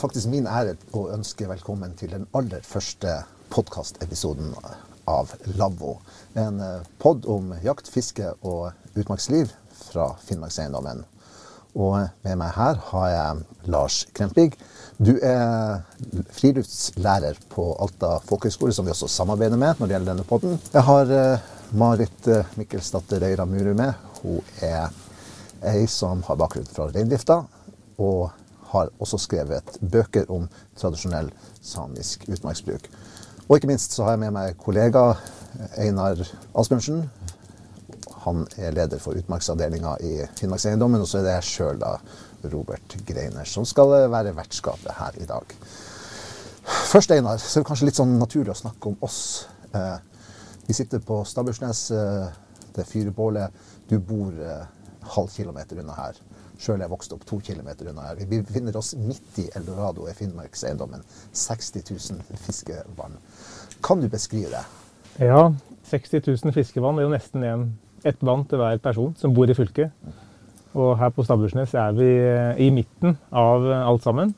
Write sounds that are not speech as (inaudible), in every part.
faktisk min ære å ønske velkommen til den aller første podkastepisoden av Lavvo. En eh, pod om jakt, fiske og utmarksliv fra Finnmarkseiendommen. Og med meg her har jeg Lars Krempig. Du er friluftslærer på Alta folkehøgskole, som vi også samarbeider med når det gjelder denne podden. Jeg har eh, Marit eh, Mikkelsdatter Røyra Muru med. Hun er ei som har bakgrunn fra reindrifta, og har også skrevet bøker om tradisjonell samisk utmarksbruk. Og ikke minst så har jeg med meg kollega Einar Asbjørnsen. Han er leder for utmarksavdelinga i Finnmarkseiendommen. Og så er det jeg sjøl, Robert Greiner, som skal være vertskapet her i dag. Først, Einar, så er det kanskje litt sånn naturlig å snakke om oss. Eh, vi sitter på Stabbursnes, eh, det fyrbålet. Du bor eh, halv kilometer unna her. Sjøl er jeg vokst opp to kilometer unna her. Vi befinner oss midt i Eldorado i Finnmarkseiendommen. 60 000 fiskevann. Kan du beskrive det? Ja, 60 000 fiskevann er jo nesten en, ett vann til hver person som bor i fylket. Og her på Stabbursnes er vi i midten av alt sammen.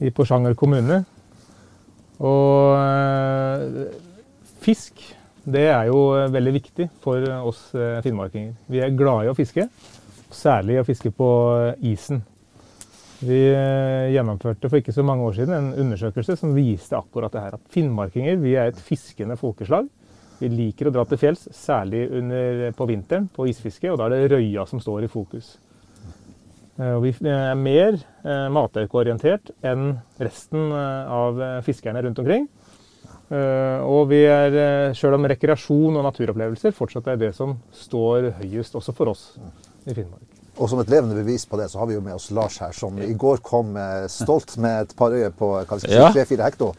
I Porsanger kommune. Og øh, fisk, det er jo veldig viktig for oss finnmarkinger. Vi er glade i å fiske. Særlig å fiske på isen. Vi eh, gjennomførte for ikke så mange år siden en undersøkelse som viste akkurat det her. At finnmarkinger vi er et fiskende folkeslag. Vi liker å dra til fjells, særlig under, på vinteren på isfiske. Og da er det røya som står i fokus. Eh, vi er mer eh, mataukeorientert enn resten av fiskerne rundt omkring. Og vi er, sjøl om rekreasjon og naturopplevelser fortsatt er det som står høyest også for oss i Finnmark. Og som et levende bevis på det, så har vi jo med oss Lars her, som i går kom stolt med et par øyer på tre-fire ja. hekto.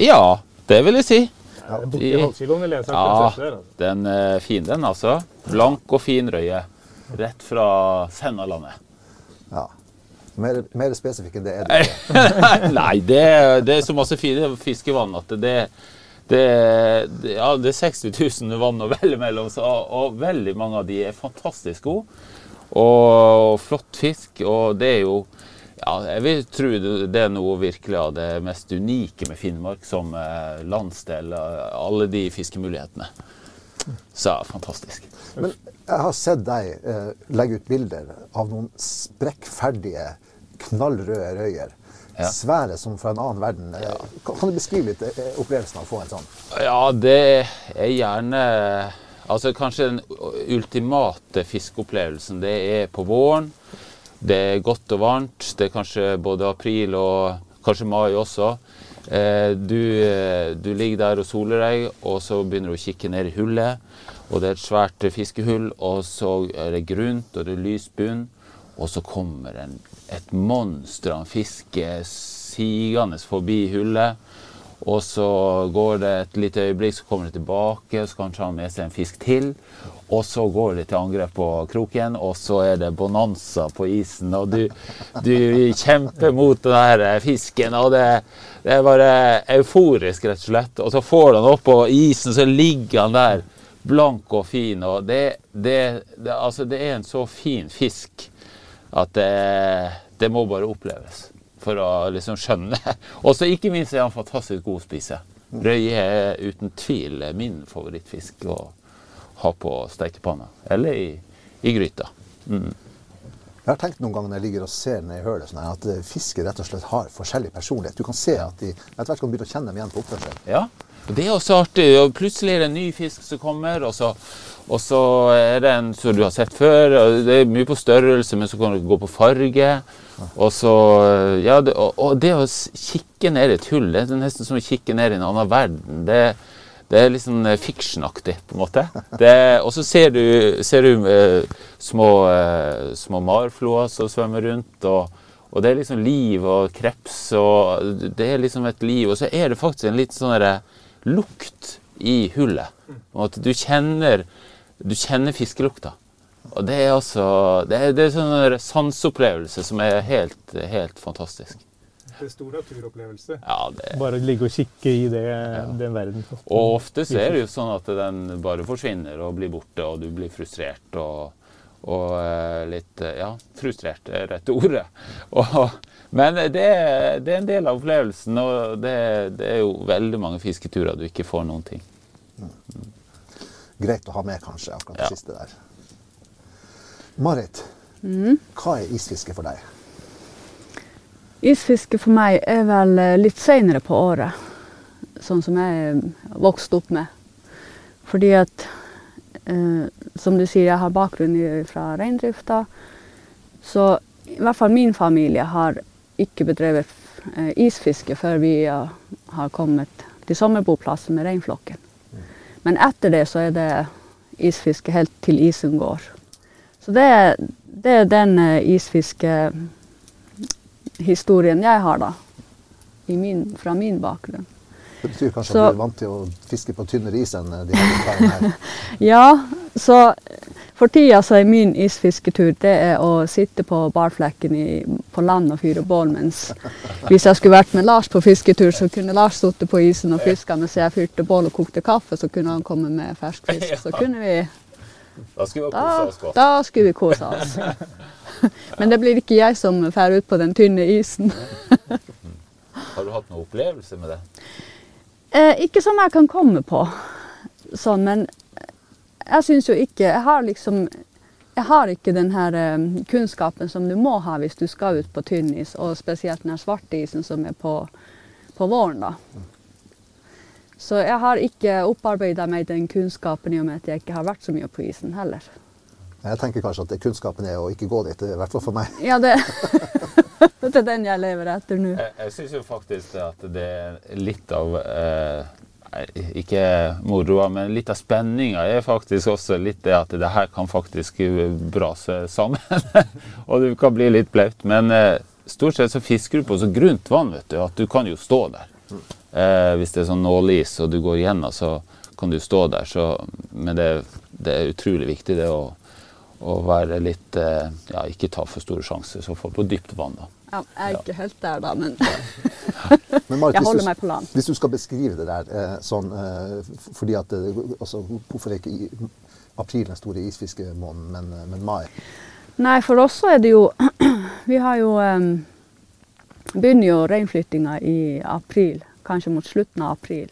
Ja, det vil jeg si. Ja, de, ja, den er fin, den altså. Blank og fin røye. Rett fra Sennalandet. Ja. Mer, mer spesifikk enn det er det (laughs) Nei, det, det, er så masse fine fiskevann at det, det, ja, det er 60 000 vann å velge mellom, og, og veldig mange av de er fantastisk gode. Og flott fisk. Og det er jo ja, jeg vil tro det er noe virkelig av det mest unike med Finnmark som eh, landsdel. Alle de fiskemulighetene. Så fantastisk. Men jeg har sett deg eh, legge ut bilder av noen sprekkferdige, knallrøde røyer. Ja. Svære som fra en annen verden. Ja. Kan du beskrive litt eh, opplevelsen av å få en sånn? Ja, det er gjerne Altså Kanskje den ultimate fiskeopplevelsen det er på våren. Det er godt og varmt. Det er kanskje både april og kanskje mai også. Eh, du, eh, du, ligger der og soler deg, og så begynner du å kikke ned i hullet. Og det er et svært fiskehull, og så er det grunt, og det er lys bunn. Og så kommer en, et monster av en fisk sigende forbi hullet. Og så går det et lite øyeblikk, så kommer det tilbake, så kanskje han med seg en fisk til. Og så går det til angrep på kroken, og så er det bonanza på isen. Og du, du kjemper mot den der fisken, og det, det, er bare euforisk, rett og slett. Og så får han opp på isen, så ligger han der blank og fin. Og det, det altså, det er en så fin fisk at det, det må bare oppleves for å liksom skjønne. (laughs) Og så ikke minst er han fantastisk god å spise. Røye er uten tvil min favorittfisk å ha på stekepanna. Eller i, i gryta. Mm. Jeg har tenkt noen ganger når jeg ligger og ser ned i hølet, sånn at eh, fisker rett og slett har forskjellig personlighet. Du kan se at de etter hvert kan begynne å kjenne dem igjen på oppførsel. Ja, og det er også artig. og Plutselig er det en ny fisk som kommer, og så, og så er det en som du har sett før. og Det er mye på størrelse, men så kan det gå på farge. Og, så, ja, det, og, og, det å kikke ned i et hull, det er nesten som å kikke ned i en annen verden. Det, det er litt sånn eh, fictionaktig, på en måte. Og så ser du, ser du uh, små, uh, små marfloer som svømmer rundt. Og, og, det er liksom liv og kreps, og det er liksom et liv. Og så er det faktisk en litt sånn lukt i hullet. At du kjenner, du kjenner fiskelukta. Og det er altså Det er, det er sånn sanseopplevelse som er helt, helt fantastisk. Det er stor naturopplevelse. Ja, det... Bare ligge og kikke i det, ja. den verden. Og ofte så er det jo sånn at den bare forsvinner og blir borte, og du blir frustrert. Og, og eh, litt ja, frustrert, er rette ordet. (laughs) Og, men det, det, er en del av opplevelsen, og det, det, er jo veldig mange fisketurer du ikke får noen ting. Greit å ha med, kanskje, akkurat det ja. siste der. Marit, mm. hva er isfiske for deg? Isfiske for meg er vel eh, litt seinere på året. Sånn som jeg vokste opp med. Fordi at eh, Som du sier, jeg har bakgrunn fra reindrifta. Så i hvert fall min familie har ikke bedrevet eh, isfiske før vi har kommet til sommerboplassen med reinflokken. Men etter det så er det isfiske helt til isen går. Så det, det er den uh, isfiskehistorien jeg har, da. Min, fra min bakgrunn. Det betyr kanskje så, at du er vant til å fiske på tynnere is enn de (laughs) her? ja, så for tida så er min isfisketur det er å sitte på barflekken i, på land og fyre bål. Mens hvis jeg skulle vært med Lars på fisketur, så kunne Lars sittet på isen og fiska mens jeg fyrte bål og kokte kaffe. Så kunne han komme med fersk fisk. (laughs) Så kunne vi Da skulle vi kose oss godt. Da skulle vi kose oss. (laughs) Men det blir ikke jeg som drar ut på den tynne isen. (laughs) Har du hatt noen opplevelse med det? Eh, ikke som jeg kan komme på, sånn, men jeg syns jo ikke Jeg har liksom jeg har ikke den her um, kunnskapen som du må ha hvis du skal ut på tynn is, og spesielt den svarte isen som er på, på våren. da. Så jeg har ikke opparbeida meg den kunnskapen i og med at jeg ikke har vært så mye på isen heller. Jeg tenker kanskje at kunnskapen er å ikke gå dit, i hvert fall for meg. Ja, det, (laughs) (laughs) det er den jeg lever etter nå. Jeg, jeg syns jo faktisk at det er litt av eh, ikke moroa, men litt av spenninga er faktisk også litt det at det her kan faktisk brase sammen. (laughs) og du kan bli litt blaut. Men eh, stort sett så fisker du på så grunt vann vet du, at du kan jo stå der. Eh, hvis det er sånn nålis og du går igjennom, så kan du stå der. Så, men det, det, er utrolig viktig det å, å være litt eh, Ja, ikke ta for store sjanser. Så få på dypt vann, da. Ja, jeg er ikke helt der, da, men, (laughs) men Mark, jeg holder meg på land. Hvis du skal beskrive det der eh, sånn eh, fordi at altså, Hvorfor er ikke april den store isfiskemåneden, men, eh, men, mai? Nei, for oss så er det jo (clears throat) Vi har jo um, Begynner jo reinflyttinga i april, kanskje mot slutten av april.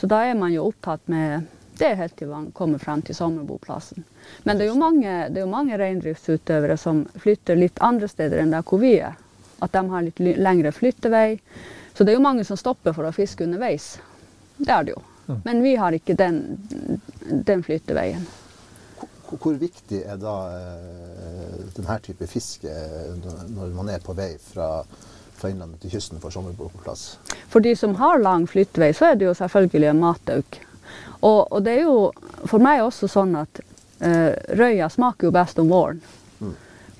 Så da er man jo opptatt med det helt til man kommer frem til sommerboplassen. Men det er jo mange, mange reindriftsutøvere som flytter litt andre steder enn der hvor vi er. At de har litt lengre flyttevei. Så det er jo mange som stopper for å fiske underveis. Det er det jo. Mm. Men vi har ikke den, den flytteveien. Hvor, hvor viktig er da eh, denne type fiske når man er på vei fra, fra innlandet til kysten for sommerboplass? For de som har lang flyttevei, så er det jo selvfølgelig en matauk. Og, og, det er jo for meg også sånn at uh, røya smaker jo best om våren.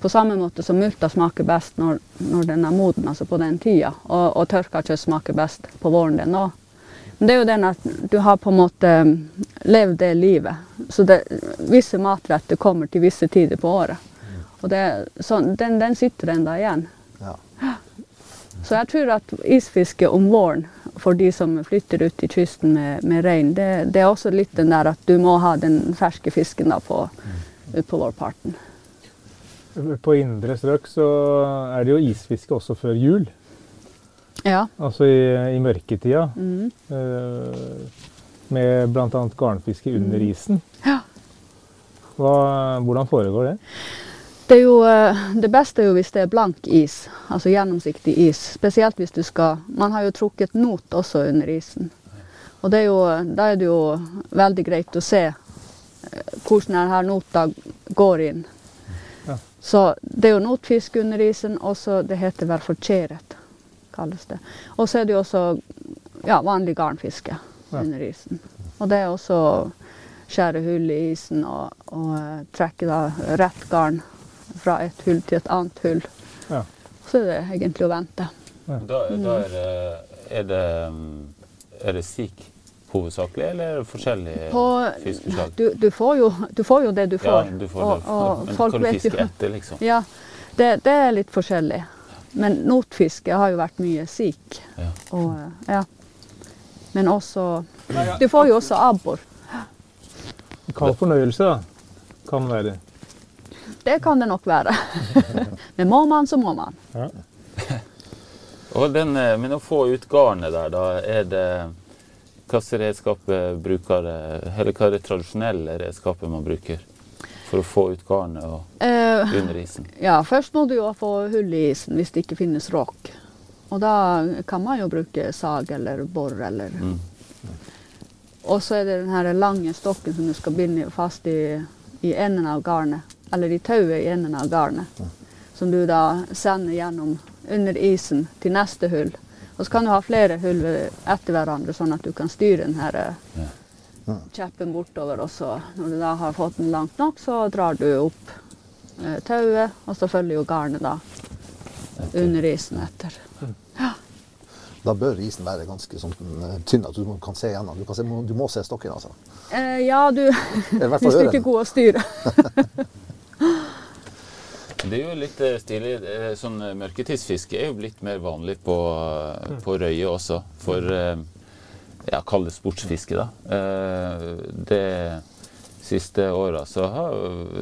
På samme måte som multa smaker best når, når den er moden, altså på den tida. Og, og tørka kjøtt smaker best på våren, den òg. Men det er jo den at du har på en måte um, levd det livet. Så det, visse matretter kommer til visse tider på året. Og det, så den, den, sitter enda igjen. Ja. Så jeg tror at isfiske om våren for de som flytter ut til kysten med, med rein, det, det, er også litt den der at du må ha den ferske fisken da på, ut på vårparten. På indre strøk så er det jo isfiske også før jul. Ja. Altså i, i mørketida. Mm. Uh, med bl.a. garnfiske under mm. isen. Ja. Hva, hvordan foregår det? Det, jo, eh, det, beste er jo hvis det er blank is, altså gjennomsiktig is. Spesielt hvis du skal Man har jo trukket not også under isen. Og er jo, da er det jo veldig greit å se eh, hvordan denne nota går inn. Så det er jo notfisk under isen, og så det heter vel fortjeret, kalles det. Og så er det jo også ja, vanlig garnfiske ja. under isen. Og det er også skjære hull i isen og, og uh, trekke da rett garn fra et hull til et annet hull. Ja. Så er det egentlig å vente. Ja. Da, da er, det, er, det, er det sik hovedsakelig, eller er forskjellige På, fiskeslag? Du, du, får jo, du, får jo, det du får. Ja, du får og, det. Og Men du fiske jo, etter, liksom? Ja, det, det, er litt forskjellig. Men notfiske har jo vært mye sik. Ja. Og, ja. Men også Du får jo også abbor. Hva fornøyelse, da. Kan være. det kan det nok være. (laughs) Men må man, så må man. Ja. Og den, eh, men å få ut garnet der, da er det Hvilke redskap bruker eller hva er det tradisjonelle redskapet man bruker for å få ut garnet og Eh, under isen? ja, først må du jo få hull i isen hvis det ikke finnes råk. Og da kan man jo bruke sag eller bor eller Mm. Og så er det den her lange stokken som du skal binde fast i, i enden av garnet. Eller i tauet i enden av garnet. Som du da sender gjennom under isen til neste hull. Og så kan du ha flere hull etter hverandre, sånn at du kan styre den her eh, kjeppen bortover. Og så når du da har fått den langt nok, så drar du opp eh, tauet, og så følger jo garnet da under isen etter. Da bør isen være ganske sånn eh, tynn at du kan se gjennom. Du, kan se, du må se stokken, altså. Eh, ja, du Hvis (laughs) du ikke er god å styre. (laughs) Det er jo litt eh, stilig. eh, Sånn eh, mørketidsfiske er jo blitt mer vanlig på, på Røye også. For ja, kall det sportsfiske, da. Eh, Det siste åra så har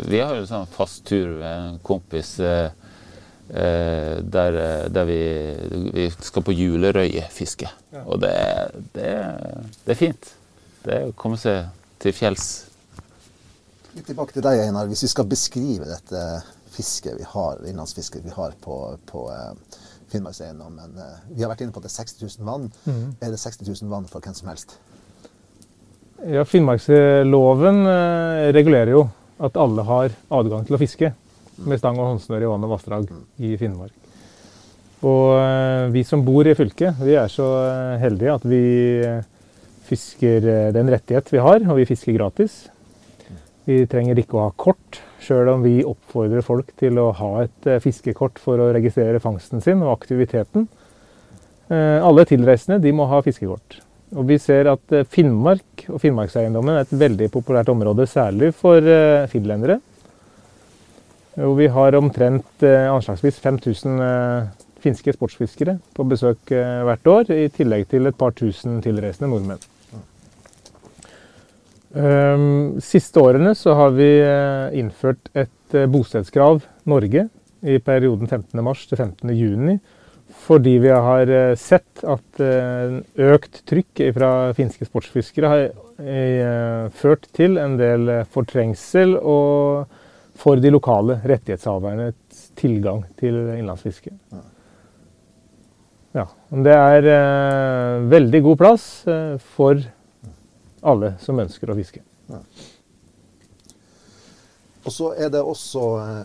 vi har en sånn fast tur med en kompis der, der vi, vi skal på julerøyefiske. Og det, det, det er fint. Det er å komme seg til fjells. Litt tilbake til deg, Einar. Hvis vi skal beskrive dette fisket vi har, innlandsfisket vi har på, på eh, Finnmarkseiendommen. Eh, vi har vært inne på at det er 60 000 vann. Er det 60 000 vann for hvem som helst? Ja, Finnmarksloven eh, regulerer jo at alle har adgang til å fiske med stang og håndsnøre i vann og vassdrag i Finnmark. Og vi som bor i fylket, vi er så heldige at vi fisker den rettighet vi har, og vi fisker gratis. Vi trenger ikke å ha kort, sjøl om vi oppfordrer folk til å ha et eh, fiskekort for å registrere fangsten sin og aktiviteten. Eh, Alle tilreisende de må ha fiskekort. Og vi ser at eh, Finnmark og Finnmarkseiendommen er et veldig populært område, særlig for finlendere. Og vi har omtrent anslagsvis 5000 eh, finske sportsfiskere på besøk hvert år, i tillegg til et par tusen tilreisende nordmenn. Um, siste årene så har vi eh, innført et eh, bostedskrav Norge i perioden 15. mars til 15. juni, fordi vi har eh, sett at økt trykk fra finske sportsfiskere har ført til en del fortrengsel og for de lokale rettighetshavernes tilgang til innlandsfiske. Ja, det er veldig god plass for alle som ønsker å fiske. Og så er det også eh,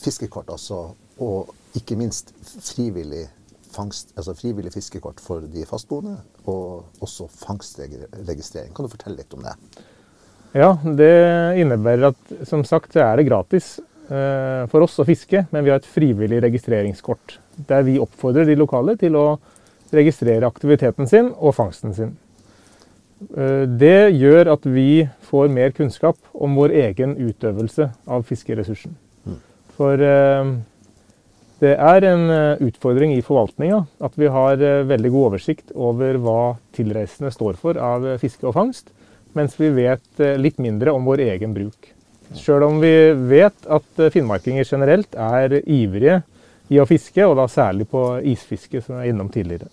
fiskekort, altså, og ikke minst frivillig, fangst, altså frivillig fiskekort for de fastboende, og også fangstregistrering. Kan du fortelle litt om det? Ja, det innebærer at som sagt så er det gratis eh, for oss å fiske, men vi har et frivillig registreringskort. Der vi oppfordrer de lokale til å registrere aktiviteten sin og fangsten sin. Eh, Det gjør at vi får mer kunnskap om vår egen utøvelse av fiskeressursen. For eh, det er en eh, utfordring i forvaltninga at vi har veldig god oversikt over hva tilreisende står for av fiske og fangst, mens vi vet litt mindre om vår egen bruk. Sjøl om vi vet at finnmarkinger generelt er ivrige i å fiske, og da særlig på isfiske, som jeg er innom tidligere.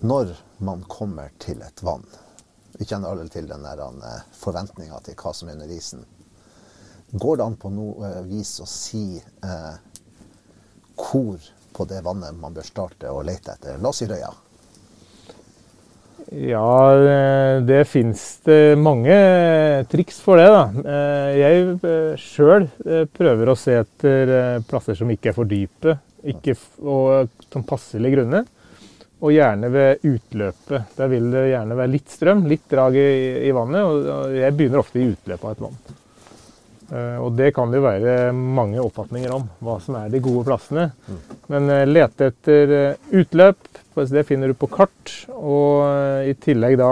Når man kommer til et vann, vi kjenner alle til den eh, forventninga til hva som er under isen. Går det an på noe eh, vis å si eh, hvor på det vannet man bør starte å lete etter? La oss si Røya. Ja, eh, det fins det mange triks for det, da. Jeg sjøl prøver å se etter plasser som ikke er for dype, ikke og som passelig grunne. Og gjerne ved utløpet. Der vil det gjerne være litt strøm, litt drag i, i vannet. Og jeg begynner ofte i utløpet av et vann. Eh, Og det kan det være mange oppfatninger om, hva som er de gode plassene. Men eh, lete etter eh, utløp, det finner du på kart. Og i tillegg da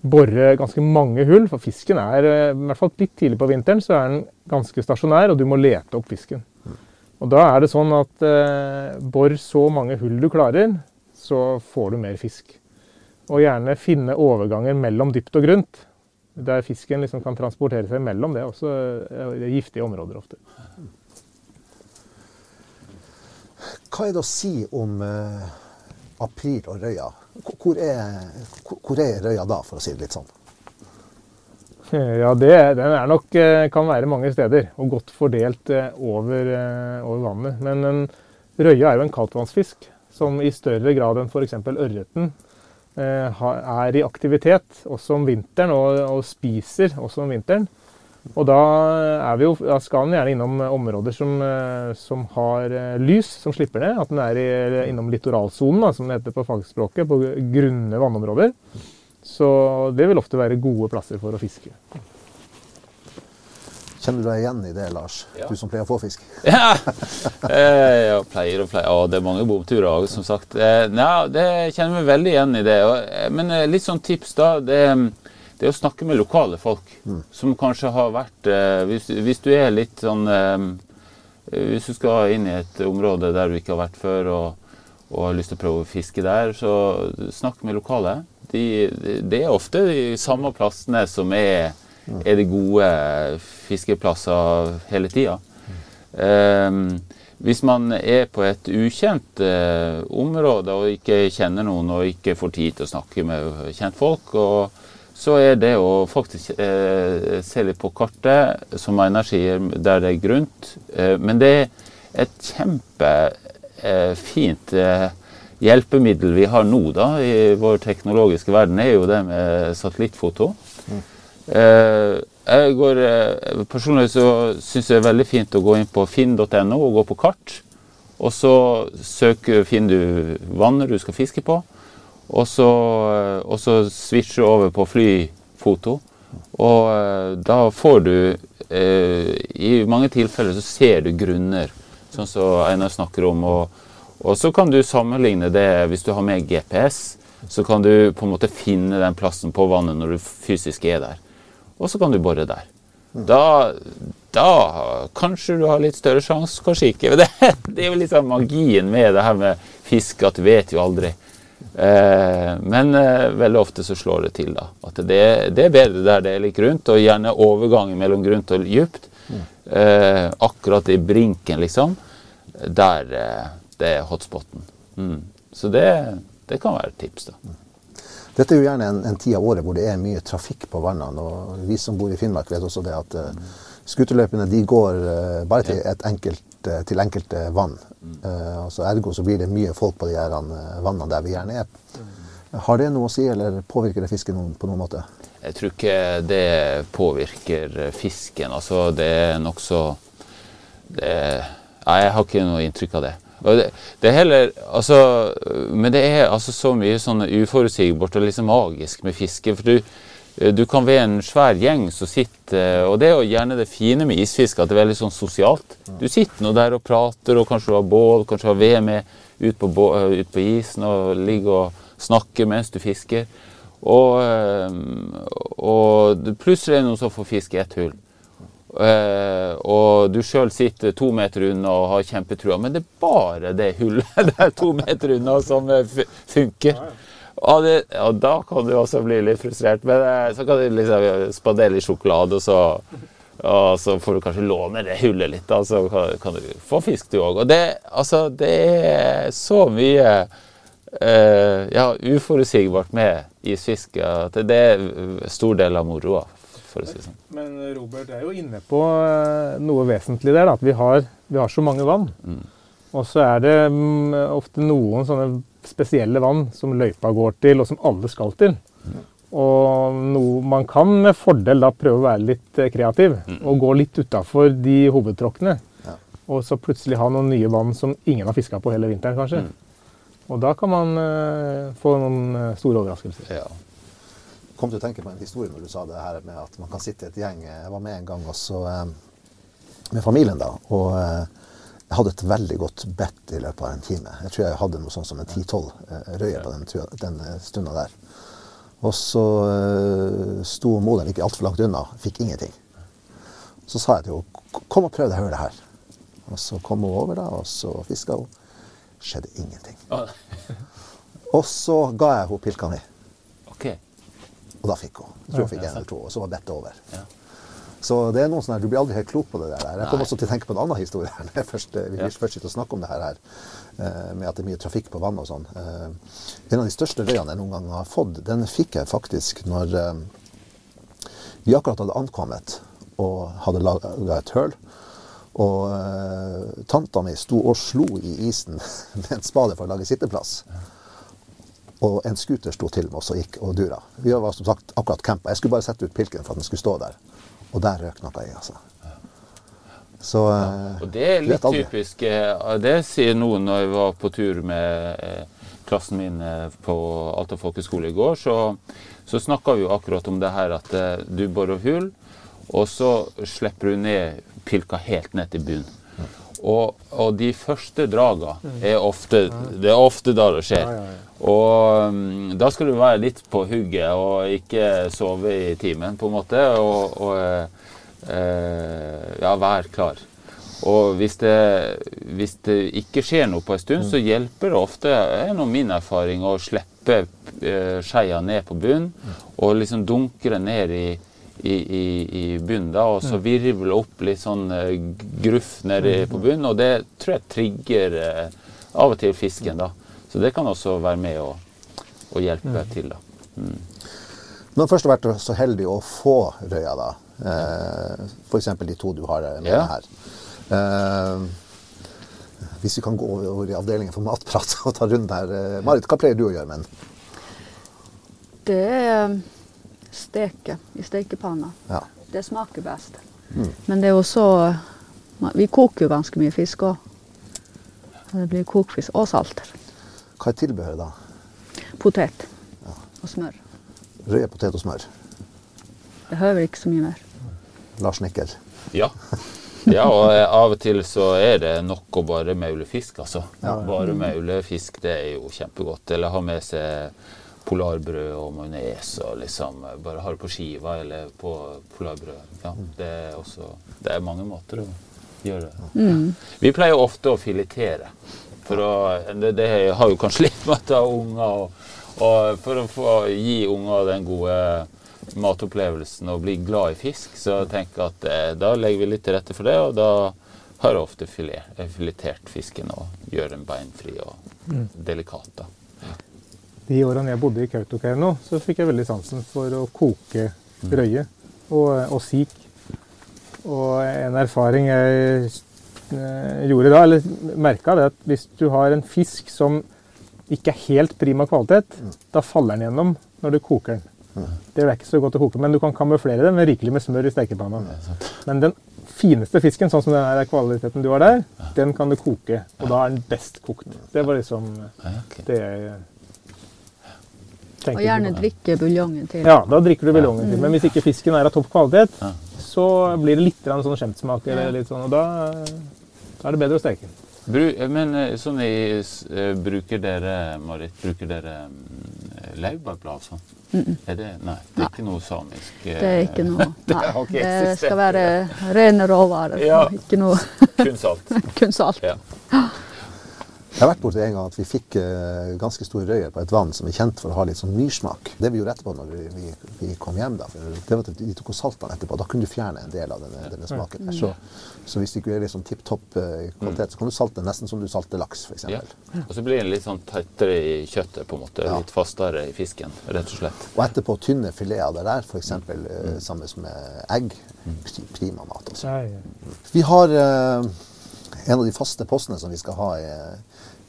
bore ganske mange hull, for fisken er i hvert fall litt tidlig på vinteren, så er den ganske stasjonær, og du må lete opp fisken. Og da er det sånn at eh, bor så mange hull du klarer, så får du mer fisk. Og gjerne finne overganger mellom dypt og grunt. Der fisken liksom kan transportere seg mellom. Det er også eh, giftige områder ofte. Hva er det å si om eh, april og Røya? Hvor- er, hvor- er Røya da, for å si det litt sånn? Ja, det, den er nok, eh, kan være mange steder, og godt fordelt eh, over, over vannet. Men en røya er jo en kaldtvannsfisk som i større grad enn f.eks. ørreten eh, er i aktivitet også om vinteren, og, og spiser også om vinteren. Og da, jo, da skal den gjerne innom områder som, eh, som har eh, lys, som slipper ned. At den er i, innom litoralsonen, da, som det heter på fagspråket, på grunne vannområder. Så det vil ofte være gode plasser for å fiske. Kjenner du deg igjen i det, Lars? Ja. Du som pleier å få fisk? (laughs) Ja, eh, jeg pleier og pleier. Å, det er mange bomturer òg, som sagt. Ja, det kjenner meg veldig igjen i det. Eh, Men eh, litt sånn tips, da. Det, det er å snakke med lokale folk. Som kanskje har vært eh, hvis, hvis du er litt sånn eh, Hvis du skal inn i et område der du ikke har vært før, og, og har lyst til å prøve å fiske der, så snakk med lokale. De, de, det er ofte de samme plassene som er, er det gode fiskeplasser hele tida. Ehm, hvis man er på et ukjent eh, område og ikke kjenner noen og ikke får tid til å snakke med kjentfolk, så er det å faktisk eh, se litt på kartet, som Einar sier, der det er grunt. Eh, men det er et kjempefint hjelpemiddel vi har nå da, i vår teknologiske verden, er jo det med satellittfoto. Eh, jeg går, eh, personlig så syns jeg det er veldig fint å gå inn på finn.no og gå på kart. Og så søker, finner du vannet du skal fiske på. Og så, eh, og så switcher du over på flyfoto. Og eh, da får du eh, I mange tilfeller så ser du grunner, sånn som Einar snakker om. Og, og så kan du sammenligne det hvis du har med GPS. Så kan du på en måte finne den plassen på vannet når du fysisk er der. Og så kan du bore der. Da, da kanskje du har litt større sjanse, kanskje ikke. Det, (laughs) det er jo av magien med det her med fisk, at du vet jo aldri. Eh, men eh, veldig ofte så slår det til, da. At det, det er bedre der det er litt grunt, og gjerne overgangen mellom grunt og djupt. Eh, akkurat i brinken, liksom. Der eh, det er hotspoten. Mm. Så det, det kan være et tips, da. Dette er jo gjerne en, en tid av året hvor det er mye trafikk på vannene. og Vi som bor i Finnmark vet også det at uh, skuterløypene de går uh, bare til, enkelt, uh, til enkelte vann. Uh, altså Ergo så blir det mye folk på de her eh, vannene der vi gjerne er. Har det noe å si, eller påvirker det fisken noen, på noen måte? Jeg tror ikke det påvirker fisken. Altså, det er nokså jeg har ikke noe inntrykk av det. Det, det er heller altså, Men det er altså så mye sånn uforutsigbart og liksom magisk med fiske. For du, du kan være en svær gjeng som sitter Og det er jo gjerne det fine med isfiske, at det er veldig sånn sosialt. Du sitter nå der og prater, og kanskje du har bål, kanskje du har ved med ut på, ut på isen og ligger og snakker mens du fisker. Og, eh, og plutselig er det noen som får fiske ett hull. Eh, og du sjøl sitter to meter unna og har kjempetrua, men det er bare det hullet (laughs) der to meter unna som eh, funker. Og, det, og da kan du også bli litt frustrert, men eh, så kan du liksom spandere litt sjokolade, og så, og så får du kanskje låne det hullet litt, da, så kan, kan du få fisk du òg. Og det, altså, det er så mye uh, ja, uforutsigbart med isfiske at det er stor del av moroa, for å si det sånn. Men Robert er jo inne på eh, noe vesentlig der. da, At vi har, vi har så mange vann. Og så er det mm, ofte noen sånne spesielle vann som løypa går til, og som alle skal til. Og noe, man kan med fordel da prøve å være litt kreativ kreativ og gå litt utafor de hovedtråkkene. Ja. Og så plutselig ha noen nye vann som ingen har fiska på hele vinteren, kanskje. Og da kan man uh, få noen eh, store overraskelser. Ja. Kom til å tenke på en historie når du sa det her med at man kan sitte i et gjeng. Jeg var med en gang også eh, med familien da, og eh, jeg hadde et veldig godt bett i løpet av en time. Jeg tror jeg hadde noe sånn som en 10-12 røye på den, den eh, stunda der. Og så eh, sto moderen ikke altfor langt unna, fikk ingenting. Så sa jeg til henne kom og prøv deg, hør det her. Og så kom hun over da, og så fiska hun. Skjedde ingenting. Og så ga jeg henne pilka mi. OK. Og da fikk hun. Jeg tror hun fikk én eller to, og så var dette over. Ja. Så det er noen sånne, her- Du blir aldri helt klok på det der. Jeg kom Nei. også til å tenke på en annen historie. her. (laughs) når jeg først, vi Ja. først sitter og snakker om det her, eh, med at det er mye trafikk på vann og sånn. Eh, En av de største røyene jeg noen gang har fått, den fikk jeg faktisk når eh, vi akkurat hadde ankommet og hadde laga et høl. Og eh, tanta mi sto og slo i isen (laughs) med en spade for å lage sitteplass. Og en scooter sto til med oss og gikk og dura. Vi var som sagt akkurat campa. Jeg skulle bare sette ut pilken for at den skulle stå der. Og der røk noe i, altså. Så ja. Og det er litt typisk. eh, Det sier noen når jeg var på tur med eh, klassen min eh, på Alta folkehøgskole i går. Så, så snakka vi jo akkurat om det her at eh, du borer hull, og så slipper du ned pilka helt ned til bunnen. Og, og de første draga er ofte Det er ofte da det skjer. Og mm, da skal du være litt på hugget og ikke sove i timen, på en måte. Og, og eh, eh, ja, være klar. Og hvis det, hvis det ikke skjer noe på en stund, så hjelper det ofte, er nå min erfaring, å slippe eh, skeia ned på bunnen og liksom dunke det ned i, i, i, i bunnen, da, og så virvler opp litt sånn eh, gruff nedi på bunnen. Og det tror jeg trigger eh, av og til fisken, da. Så det kan også være med å, å hjelpe til, da. Når du først har vært så heldig å få røya, da, eh, f.eks. de to du har med Ja. her eh, Hvis vi kan gå over, i avdelingen for matprat (laughs) og ta runden her. Eh, Marit, hva pleier du å gjøre med den? Det steke i stekepanna. Ja. Det smaker best. Men det er også Vi koker jo ganske mye fisk òg. Det blir kokfisk og salter. Hva er tilbehøret da? Potet og smør. Rød potet og smør. Behøver ikke så mye mer. Lars nikker. Ja. ja, og eh, av og til så er det nok å bare maule fisk, altså. Bare maule fisk, det er jo kjempegodt. Eller ha med seg polarbrød og majones og liksom eh, bare har det på skiva eller på polarbrød. Ja, det er også Det er mange måter å gjøre det. Vi pleier ofte å filetere. For å, det, det har jo kanskje litt med at jeg har unger og, og for å få gi unger den gode matopplevelsen og bli glad i fisk, så tenker jeg at eh, da legger vi litt til rette for det, og da har jeg ofte filet, eh, filetert fisken og gjør den beinfri og delikat. da. De årene jeg bodde i Kautokeino, så fikk jeg veldig sansen for å koke røye og, og sik. Og en erfaring jeg eh, gjorde da, eller merka, det at hvis du har en fisk som ikke er helt prima kvalitet, da faller den gjennom når du koker den. Det er ikke så godt å koke, men du kan kamuflere den med rikelig med smør i stekepanna. Men den fineste fisken, sånn som den her kvaliteten du har der, den kan du koke, og da er den best kokt. Det var liksom det jeg Og gjerne drikke buljongen til. Ja, da drikker du buljongen til. Men hvis ikke fisken er av topp kvalitet, Ja. så blir det litt sånn skjemtsmak, sånn, og da, da er det bedre å steke den. Men eh, sånn i, eh, bruker dere, Marit, bruker dere mm, laurbærblad og -mm. Er det, nei, det er ikke noe samisk? eh, Det er ikke noe (laughs) Det Nei. Det skal være rene råvarer. Ja. Ikke noe Kun salt. (laughs) kun salt. Ja. Jeg har vært borti en gang at vi fikk eh, ganske store røyer på et vann som er kjent for å ha litt sånn myrsmak. Det vi gjorde etterpå når vi, vi, kom hjem, da, det var at de tok og salta den etterpå. Da kunne du fjerne en del av denne, denne smaken. der. Så, så hvis det ikke er litt sånn tipp topp eh, kvalitet, så kan du salte den nesten som du salter laks, f.eks. Ja. Og så blir den litt sånn tettere i kjøttet, på en måte. Litt fastere i fisken, rett og slett. Og etterpå tynne fileter det der, f.eks. Eh, sammen med egg. Prima mat. Altså. Vi har eh, en av de faste postene som vi skal ha i,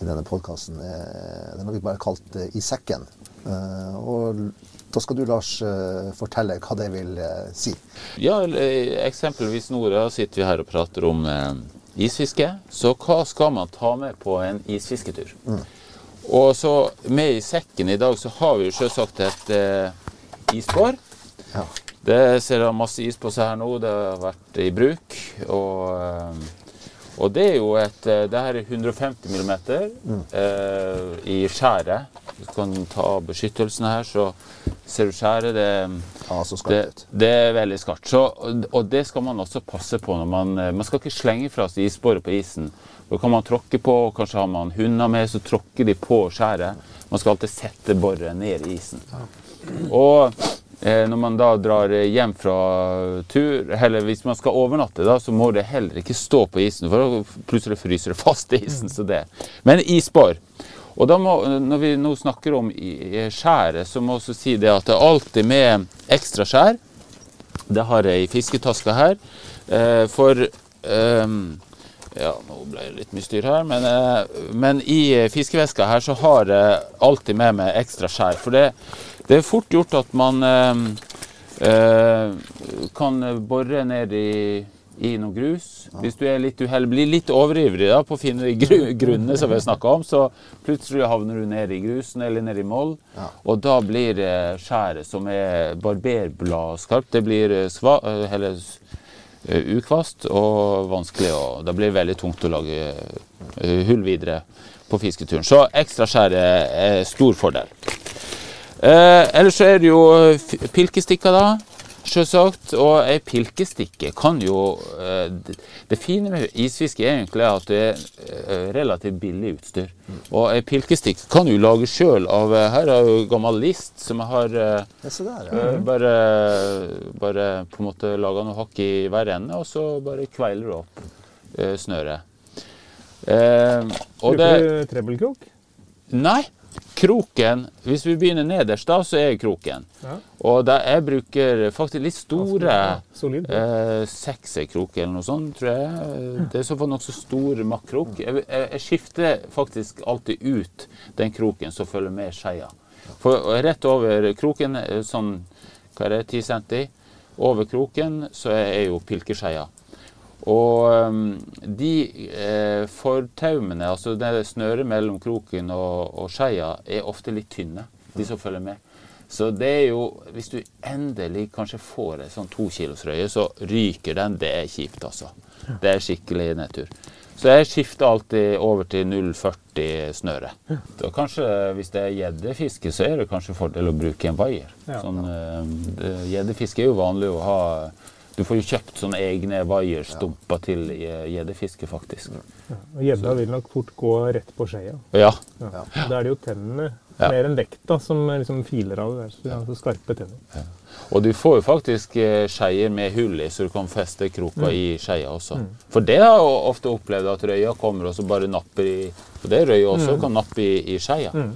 i denne podkasten. Den har vi bare kalt eh, I sekken. Eh, og da skal du, Lars, eh, fortelle hva det vil eh, si. Ja, eh, eksempelvis nå sitter vi her og prater om eh, isfiske. Så hva skal man ta med på en isfisketur? Og så med i sekken i dag så har vi jo selvsagt et eh, isbår. Ja. Det ser masse is på seg her nå. Det har vært i bruk. Og, eh, og det er jo et eh, Det her er 150 mm eh, i skjæret. Du kan ta av beskyttelsen her, så ser du skjæret. Det, Ja, så det, det er veldig skarpt. Så, og, det skal man også passe på. når Man eh, Man skal ikke slenge fra seg isbåret på isen. Da kan man tråkke på, og kanskje har man hunder med, så tråkker de på skjæret. Man skal alltid sette boret ned i isen. Og når man da drar hjem fra tur, eller hvis man skal overnatte, da, så må det heller ikke stå på isen, for da plutselig fryser det fast i isen. så det. Men isbor. Og da må, når vi nå snakker om skjæret, så må vi også si det at det er alltid med ekstra skjær. Det har jeg i fisketaska her. Eh, for ehm, Ja, nå ble det litt mye styr her, men, eh, men i eh, fiskeveska her så har jeg alltid med meg ekstra skjær. For det, det er fort gjort at man ehm, eh, kan bore ned i, i noe grus. Hvis du er litt uheldig, blir litt overivrig da, på å finne de gru, grunnene som vi har snakka om, så plutselig havner du ned i grusen eller ned i moll. Ja. Og da blir eh, skjæret som er barberbladskarpt, det blir eh, sva, eh, eller eh, ukvast og vanskelig. Og da blir det veldig tungt å lage eh, hull videre på fisketuren. Så ekstra skjær er stor fordel. Eh, ellers så er det jo eh, pilkestikker, da. Selvsagt. Og ei pilkestikke kan jo eh, det, fine med isfiske er egentlig at det er eh, relativt billig utstyr. Og ei pilkestikke kan du lage sjøl av Her er jo gammel list som jeg har Ja, der, ja. bare, bare på en måte laga noe hakk i hver ende, og så bare kveiler du opp snøret. Eh, Bruker du trebbelkrok? Nei. Kroken Hvis vi begynner nederst, da, så er kroken. Ja. Og da jeg bruker faktisk litt store eh, sekserkroker eller noe sånt, tror jeg. Det er så nokså stor makkrok. Jeg, jeg, jeg skifter faktisk alltid ut den kroken som følger med skeia. For rett over kroken, eh, sånn hva er det, 10 cm, over kroken så er jo pilkeskeia. Og um, de eh, fortaumene, altså det snøret mellom kroken og, og skeia, er ofte litt tynne, de som følger med. Så det er jo Hvis du endelig kanskje får ei sånn to kilos så ryker den. Det er kjipt, altså. Det er skikkelig nedtur. Så jeg skifter alltid over til 0,40 snøre. Da kanskje, Hvis det er gjeddefiske, så er det kanskje fordel å bruke en vaier. Ja. Sånn, eh, Gjeddefiske er jo vanlig å ha Du får jo kjøpt sånne egne vaierstumper til eh, gjeddefiske, faktisk. Og Gjedda vil nok fort gå rett på skjea. Ja. Ja. Da er det jo tennene, Ja. mer enn vekta, som liksom filer av det. der, Så de har så skarpe tenner. Og du får jo faktisk eh, skeier med hull i, så du kan feste kroka Mm. i skeia også. For det har jeg ofte opplevd at røya kommer og så bare napper i For det røya også kan nappe i, i skeia. Mm.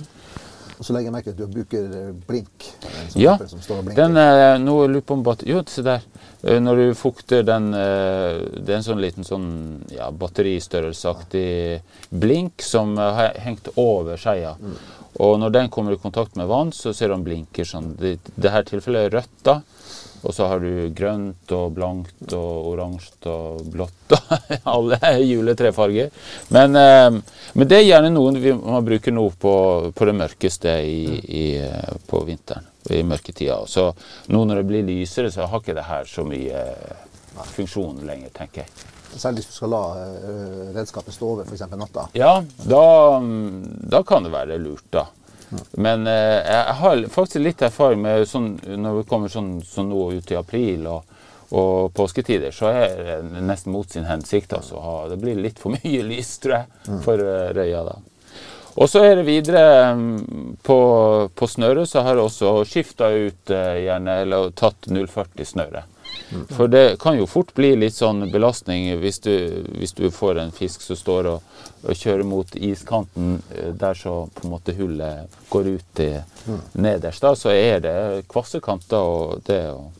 Og så legger jeg merke til at du bruker eh, blink. Ja, som står og. Den eh, nå lurer jeg på om bat- Jo, se der. Eh, Når du fukter den eh, Det er en sånn liten sånn ja, batteristørrelseaktig blink som eh, har hengt over skeia. Og når den kommer i kontakt med vann, så ser du den blinker sånn. Det, det her tilfellet er rødt, da. Og så har du grønt og blankt og oransje og blått og (laughs) alle juletrefarger. Men, men det er gjerne noen vi, man bruker nå på, på det mørkeste i, i, på vinteren. I mørketida. Så nå når det blir lysere, så har ikke det her så mye eh, funksjon lenger, tenker jeg. Selv hvis du skal la eh, redskapet stå over f.eks. natta. Ja, da, mm, da kan det være lurt, da. Men eh, jeg har faktisk litt erfaring med sånn, når vi kommer sånn, sånn nå ut i april og, og påsketider, så er det nesten mot sin hensikt. Altså. Det blir litt for mye lys, tror jeg, for eh, røya da. Og så er det videre mm, på, på snøret, så har jeg også skifta ut eh, gjerne, eller tatt 040-snøret. For det kan jo fort bli litt sånn belastning hvis du, hvis du får en fisk som står og, og kjører mot iskanten eh, der så på en måte hullet går ut til nederst. Da, så er det kvasse kanter og det. Og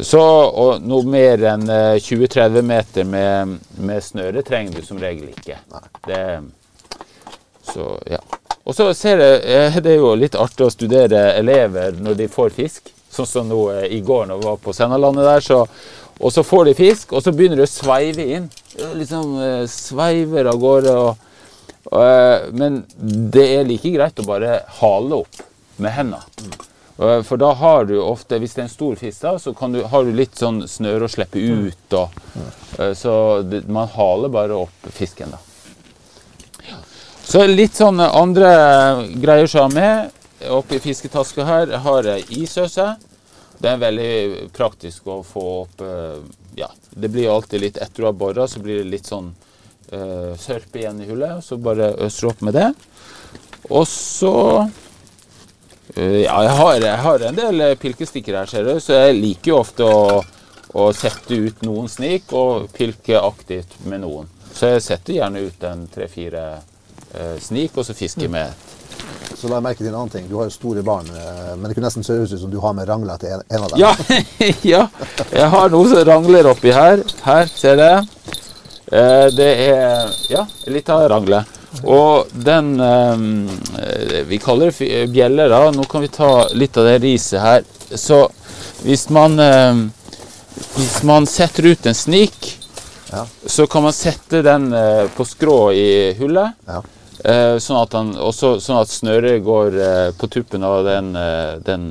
så, og noe mer enn eh, 20-30 meter med, med snøre trenger du som regel ikke. Det, så, ja. Og så ser jeg, eh, det er jo litt artig å studere elever når de får fisk. Sånn som nå eh, i går når vi var på Sennalandet der. Så, og så får de fisk, og så begynner de å sveive inn. Liksom eh, sveiver av gårde. Og, og, men det er like greit å bare hale opp med hendene. For da har du ofte, hvis det er en stor fisk, da, så du, har du litt sånn snøre å slippe ut. Og, så det, man haler bare opp fisken, da. Så litt sånne andre greier som er med. Oppi fisketaska her har jeg isøse. Det er veldig praktisk å få opp eh, Ja, det blir alltid litt etter du har bora, så blir det litt sånn uh, sørpe igjen i hullet. Så bare øser du opp med det. Og så uh, Ja, jeg har, jeg har en del pilkestikker her, ser du, så jeg liker jo ofte å, å sette ut noen snik og pilke aktivt med noen. Så jeg setter gjerne ut en tre-fire snik, og så fisker med med Så la jeg merke til en annen ting. Du har jo store barn, eh, men det kunne nesten se ut som du har med rangler til en, en av dem. Ja, (laughs) ja, jeg har noe som rangler oppi her. Her, ser dere. Eh, Det er ja, litt av rangle. Og den eh, Vi kaller det bjeller, da. Nå kan vi ta litt av det riset her. Så hvis man eh, Hvis man setter ut en snik, Ja. så kan man sette den eh, på skrå i hullet. Ja. Eh, sånn, at han, også, sånn at snøret går eh, på tuppen av den, eh, den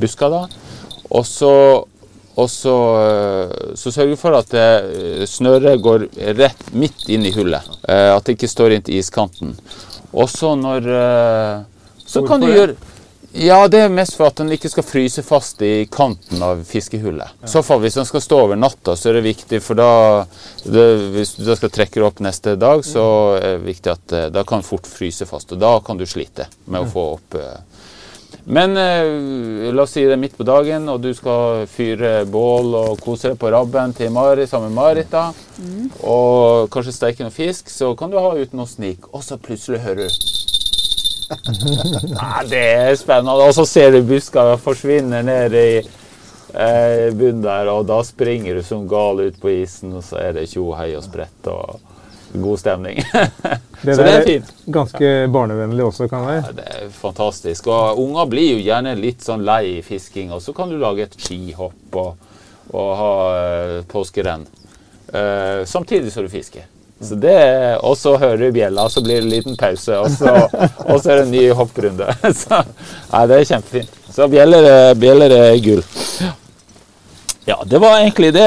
buska. da. Og så, så, så sørger du for at snøret går rett midt inn i hullet. At det ikke står inntil iskanten. Og så når Så kan du gjøre ja, det er mest for at den ikke skal fryse fast i kanten av fiskehullet. I så fall, Hvis den skal stå over natta, så er det viktig, for da det, Hvis du skal trekke det opp neste dag, så er det viktig at eh, da kan den fort fryse fast. Og da kan du slite med å få opp eh. Men eh, la oss si det er midt på dagen, og du skal fyre bål og kose deg på rabben til Mari sammen med Marit, da, og kanskje steike noe fisk, så kan du ha uten noe snik, og så plutselig hører du Nei, det er spennende. Og så ser du buskene forsvinner ned i eh, bunnen der, og da springer du som gal ut på isen, og så er det tjo, hei og sprett og god stemning. Det (laughs) så det er fint. Ganske barnevennlig også, kan det være. Ja, det er fantastisk. Og unger blir jo gjerne litt sånn lei fisking, og så kan du lage et skihopp og, og ha uh, påskerenn. Eh, samtidig som du fisker. Så det, og så hører du bjella, så blir det en liten pause, og så, og så er det en ny hopprunde. (laughs) Så, nei, det er kjempefint. Så bjeller, er- bjeller er gull. Ja, det var egentlig det.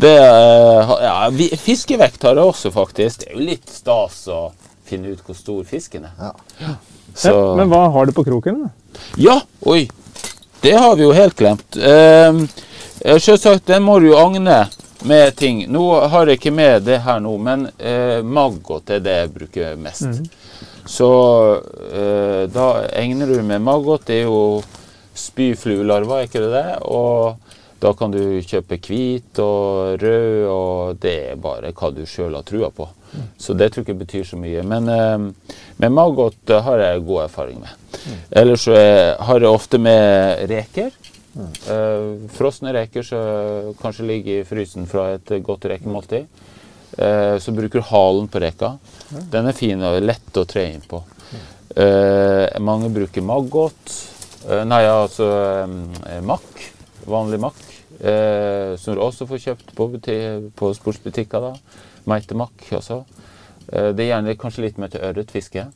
det eh, ja, fiskevekt har jeg også, faktisk. Det er jo litt stas å finne ut hvor stor fisken er. Ja. Så, Men, hva har du på kroken? da? ja, oi. Det har vi jo helt glemt. Eh, Selvsagt, den må du jo agne med ting. Nå har jeg ikke med det her nå, men eh, maggot er det jeg bruker mest. Så eh, da egner du med maggot. Det er jo spyfluelarver, er ikke det det? Og da kan du kjøpe hvit og rød, og det er bare hva du sjøl har trua på. Så det tror jeg ikke betyr så mye. Men eh, med maggot eh, har jeg god erfaring med. Ellers så har jeg ofte med reker. Eh, frosne reker som kanskje ligger i frysen fra et godt rekemåltid. Eh, så bruker du halen på reka. Den er fin og lett å tre inn på. Eh, mange bruker maggot. Eh, nei, altså makk. Vanlig makk. Som du også får kjøpt på, på sportsbutikker. da. Meitemakk også. Det er gjerne kanskje litt mer til ørretfiske.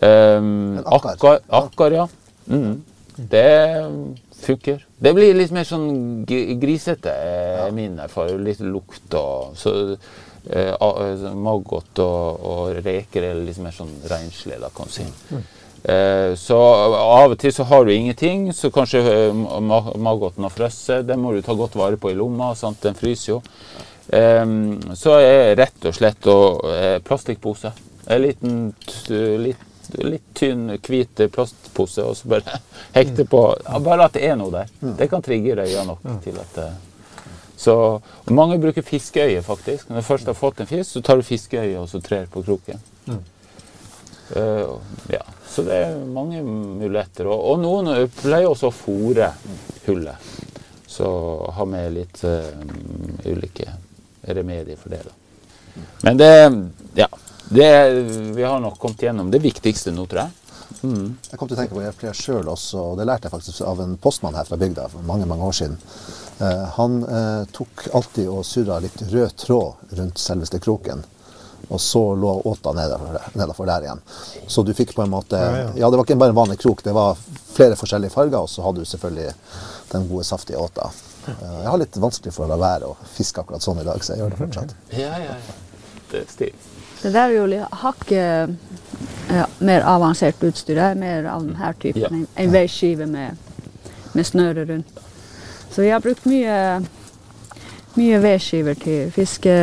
Akkar, akkar, ja. Mm. Det funker. Det blir litt mer sånn grisete, er min erfaring. Litt lukt og så, eh, eh, Maggot og, og reker er litt mer sånn renslig, da, kan du si. Eh, så av og til så har du ingenting, så kanskje eh, maggoten har frosset. Den må du ta godt vare på i lomma, sant? den fryser jo. Eh, så er rett og slett å, eh, plastikkpose. En liten, t- litt, tynn, hvit plastpose, og så bare hekte på. Bare at det er noe der. Det kan trigge røya nok til at så Mange bruker fiskeøye, faktisk. Når du først har fått en fisk, så tar du fiskeøye og så trer på kroken. Uh, ja, Så det er mange muligheter. Og, og noen eh, pleier også å fòre hullet. Så ha med litt uh, ulike remedier for det. da. Men det Ja. Det, vi har nok kommet gjennom det viktigste nå, tror jeg. Jeg kom til å tenke på jeg flere sjøl også, og det lærte jeg faktisk av en postmann her fra bygda for mange mange år siden. Eh, han eh, tok alltid og surra litt rød tråd rundt selveste kroken. Og så lå åta nedover der igjen. Så du fikk på en måte Ja, ja. Ja, det var ikke bare en vanlig krok, det var flere forskjellige farger, og så hadde du selvfølgelig den gode, saftige åta. Eh, jeg har litt vanskelig for å la være å fiske akkurat sånn i dag, så jeg gjør det fortsatt. Ja, ja, ja. Det er stil. Det der er jo hakket ja, mer avansert utstyr. Det er mer av denne typen. Ja. En, en veiskive med, med snøre rundt. Så vi har brukt mye, mye vedskiver til fiske,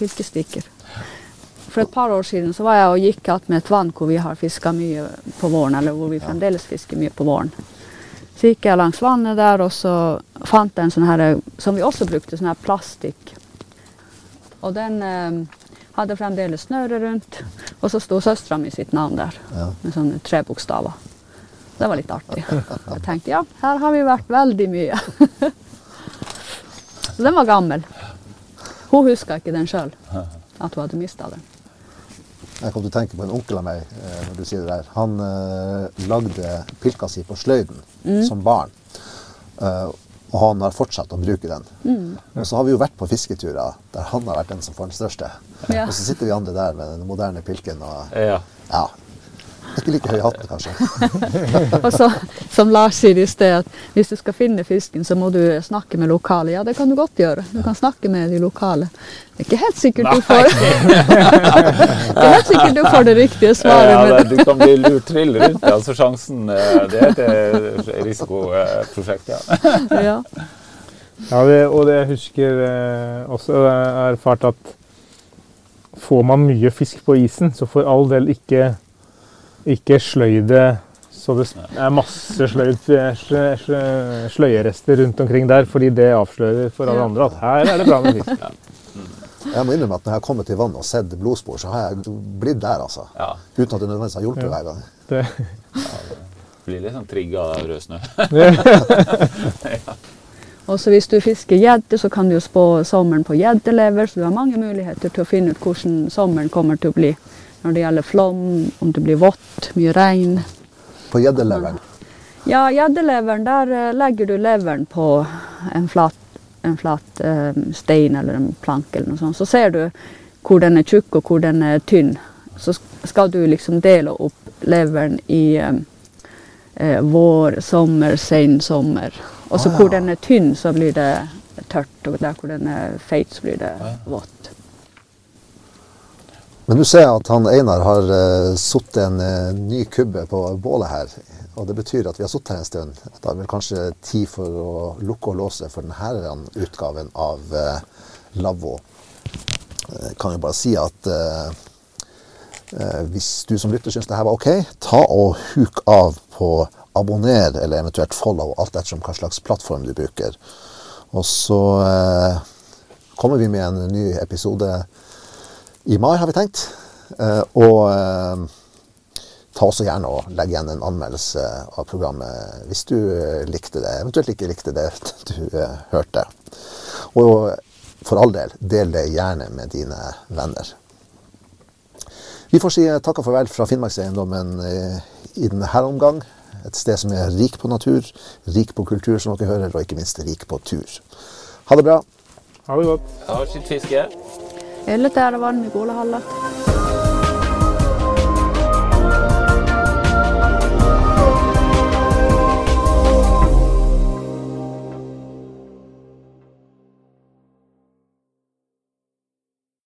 fiskestikker. For et par år siden så var jeg og gikk att med et vann hvor vi har fiska mye på våren, eller hvor vi fremdeles fisker mye på våren. Så gikk jeg langs vannet der, og så fant jeg en sånn her, som vi også brukte, sånn her plastikk. Og den eh, hadde fremdeles snøre rundt, og så sto søstera mi sitt navn der, Ja. med sånne tre bokstaver. Det var litt artig. Jeg tenkte ja, her har vi vært veldig mye. Så den var gammel. Hun huska ikke den sjøl, at hun hadde mista den. Jeg kom til å tenke på en onkel av meg eh, når du sier det der. Han eh, lagde pilka si på sløyden som barn. Og han har fortsatt å bruke den. Og så har vi jo vært på fisketurer der han har vært den som får den største. Ja. Og så sitter vi andre der med den moderne pilken og Ja. ja. Ikke like høy hatt, kanskje. (laughs) Og så, som Lars sier i sted, at hvis du skal finne fisken, så må du snakke med lokale. Ja, det kan du godt gjøre. Du kan snakke med de lokale. Det er ikke helt sikkert du får (laughs) Det er helt sikkert du får det riktige svaret. Ja, det- du kan bli lurt trill rundt. Altså sjansen eh, Det er et eh, risikoprosjekt, ja. (laughs) ja. Ja, det, og det jeg husker eh, også jeg har erfart at får man mye fisk på isen, så for all del ikke, ikke sløy det så det er masse sløyd, slø- slø- sløyerester rundt omkring der, fordi det avslører for alle andre at her er det bra med fisk. Jeg må innrømme at når jeg har kommet til vannet og sett blodspor, så har jeg blitt der, altså. ja. Uten at det nødvendigvis har hjulpet hver gang. Det, Blir litt sånn trigga av rød snø. (laughs) Og så hvis du fisker gjedde, så kan du jo spå sommeren på gjeddelever, så du har mange muligheter til å finne ut hvordan sommeren kommer til å bli. Når det gjelder flom, om det blir vått, mye regn. På gjeddeleveren. Ja, gjeddeleveren, der eh, legger du leveren på en flat, en flat eh, stein eller en plank eller noe sånt. Så ser du hvor den er tjukk og hvor den er tynn. Så skal du liksom dele opp leveren i eh, eh, vår, sommer, sen sommer. Og så Ah, hvor den er tynn, så blir det tørt, og der hvor den er feit, så blir det vått. Men du ser at han Einar har uh, satt en uh, ny kubbe på bålet her. Og det betyr at vi har sittet her en stund. Da er vel kanskje tid for å lukke og låse for denne utgaven av uh, Lavvo. Jeg kan jo bare si at eh, eh, hvis du som lytter syns det her var OK, ta og huk av på abonner eller eventuelt follow, alt ettersom hva slags plattform du bruker. Og så eh, kommer vi med en ny episode i mai, har vi tenkt. Eh, og eh, ta også gjerne og legg igjen en anmeldelse av programmet hvis du eh, likte det, eventuelt ikke likte det (laughs) du eh, hørte. Og for all del, del det gjerne med dine venner. Vi får si takk og farvel fra Finnmarkseiendommen i denne omgang. Et sted som er rik på natur, rik på kultur, som dere hører, og ikke minst rik på tur. Ha det bra. ha det godt. Ja, sitt fiske. Elletäällä vaan Mikulahalla.